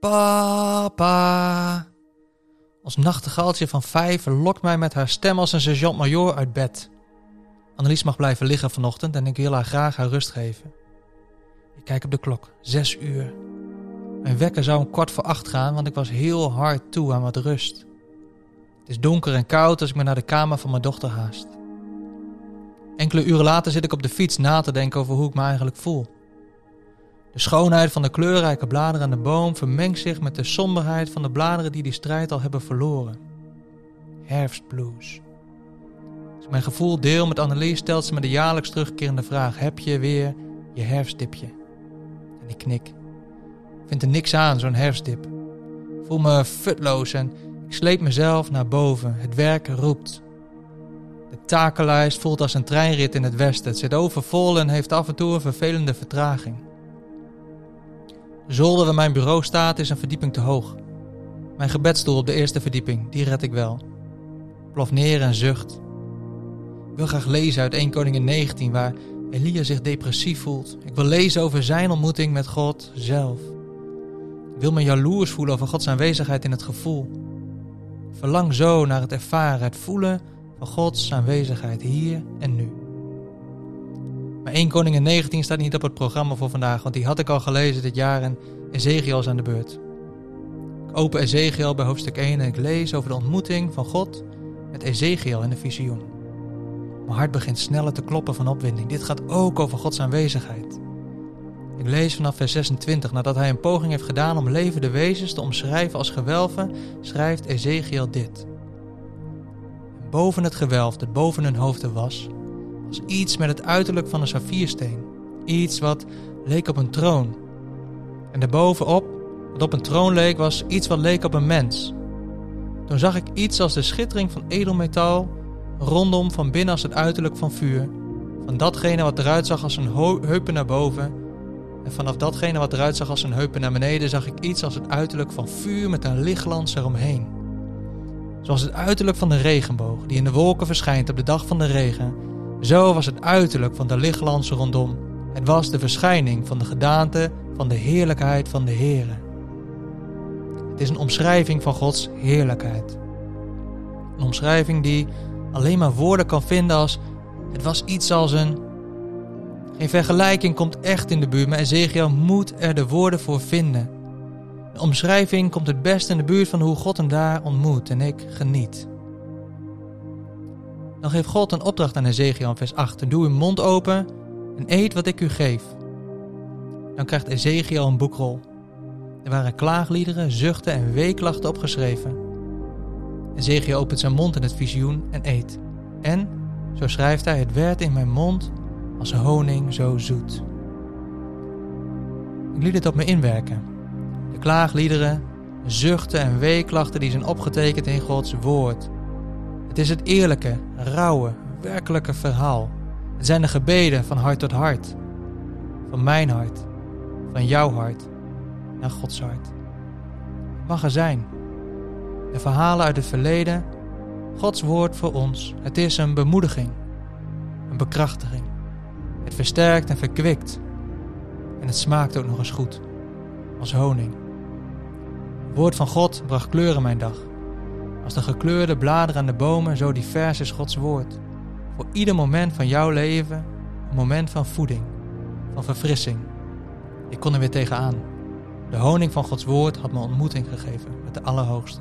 Papa. Ons nachtegaaltje van vijf lokt mij met haar stem als een sergeant-majoor uit bed. Annelies mag blijven liggen vanochtend en ik wil haar graag haar rust geven. Ik kijk op de klok, zes uur. Mijn wekker zou om kwart voor acht gaan, want ik was heel hard toe aan wat rust. Het is donker en koud als ik me naar de kamer van mijn dochter haast. Enkele uren later zit ik op de fiets na te denken over hoe ik me eigenlijk voel. De schoonheid van de kleurrijke bladeren aan de boom vermengt zich met de somberheid van de bladeren die die strijd al hebben verloren. Herfstblues. Als mijn gevoel deel met Annelies, stelt ze me de jaarlijks terugkerende vraag: Heb je weer je herfstdipje? En ik knik. Ik vind er niks aan, zo'n herfstdip. Ik voel me futloos en ik sleep mezelf naar boven. Het werk roept. De takenlijst voelt als een treinrit in het westen. Het zit overvol en heeft af en toe een vervelende vertraging. De zolder waar mijn bureau staat is een verdieping te hoog. Mijn gebedstoel op de eerste verdieping, die red ik wel. Plof neer en zucht. Ik wil graag lezen uit 1 Koningin 19 waar Elia zich depressief voelt. Ik wil lezen over zijn ontmoeting met God zelf. Ik wil me jaloers voelen over Gods aanwezigheid in het gevoel. Verlang zo naar het ervaren, het voelen van Gods aanwezigheid hier en nu. Maar 1 Koningin 19 staat niet op het programma voor vandaag, want die had ik al gelezen dit jaar en Ezekiel is aan de beurt. Ik open Ezekiel bij hoofdstuk 1 en ik lees over de ontmoeting van God met Ezekiel in de visioen. Mijn hart begint sneller te kloppen van opwinding. Dit gaat ook over Gods aanwezigheid. Ik lees vanaf vers 26. Nadat hij een poging heeft gedaan om levende wezens te omschrijven als gewelven, schrijft Ezekiel dit. boven het gewelf dat boven hun hoofden was, was iets met het uiterlijk van een saffiersteen. Iets wat leek op een troon. En daarbovenop, wat op een troon leek, was iets wat leek op een mens. Toen zag ik iets als de schittering van edelmetaal, rondom van binnen als het uiterlijk van vuur. Van datgene wat eruit zag als een heupen naar boven. En vanaf datgene wat eruit zag als een heupen naar beneden, zag ik iets als het uiterlijk van vuur met een lichtglans eromheen. Zoals het uiterlijk van de regenboog, die in de wolken verschijnt op de dag van de regen zo was het uiterlijk van de lichtglans rondom. Het was de verschijning van de gedaante van de heerlijkheid van de Heere. Het is een omschrijving van Gods heerlijkheid. Een omschrijving die alleen maar woorden kan vinden als het was iets als een. Geen vergelijking komt echt in de buurt, maar Ezekiel moet er de woorden voor vinden. De omschrijving komt het best in de buurt van hoe God hem daar ontmoet en ik geniet. Dan geeft God een opdracht aan Ezekiel in vers 8. Doe uw mond open en eet wat ik u geef. Dan krijgt Ezekiel een boekrol. Er waren klaagliederen, zuchten en weeklachten opgeschreven. Ezekiel opent zijn mond in het visioen en eet. En, zo schrijft hij, het werd in mijn mond als honing zo zoet. Ik liet het op me inwerken. De klaagliederen, zuchten en weeklachten die zijn opgetekend in Gods woord. Het is het eerlijke, rauwe, werkelijke verhaal. Het zijn de gebeden van hart tot hart. Van mijn hart, van jouw hart, naar Gods hart. Het mag er zijn. De verhalen uit het verleden, Gods woord voor ons. Het is een bemoediging, een bekrachtiging. Het versterkt en verkwikt. En het smaakt ook nog eens goed, als honing. Het woord van God bracht kleur in mijn dag. Als de gekleurde bladeren aan de bomen, zo divers is Gods woord. Voor ieder moment van jouw leven een moment van voeding, van verfrissing. Ik kon er weer tegenaan. De honing van Gods woord had me ontmoeting gegeven met de Allerhoogste.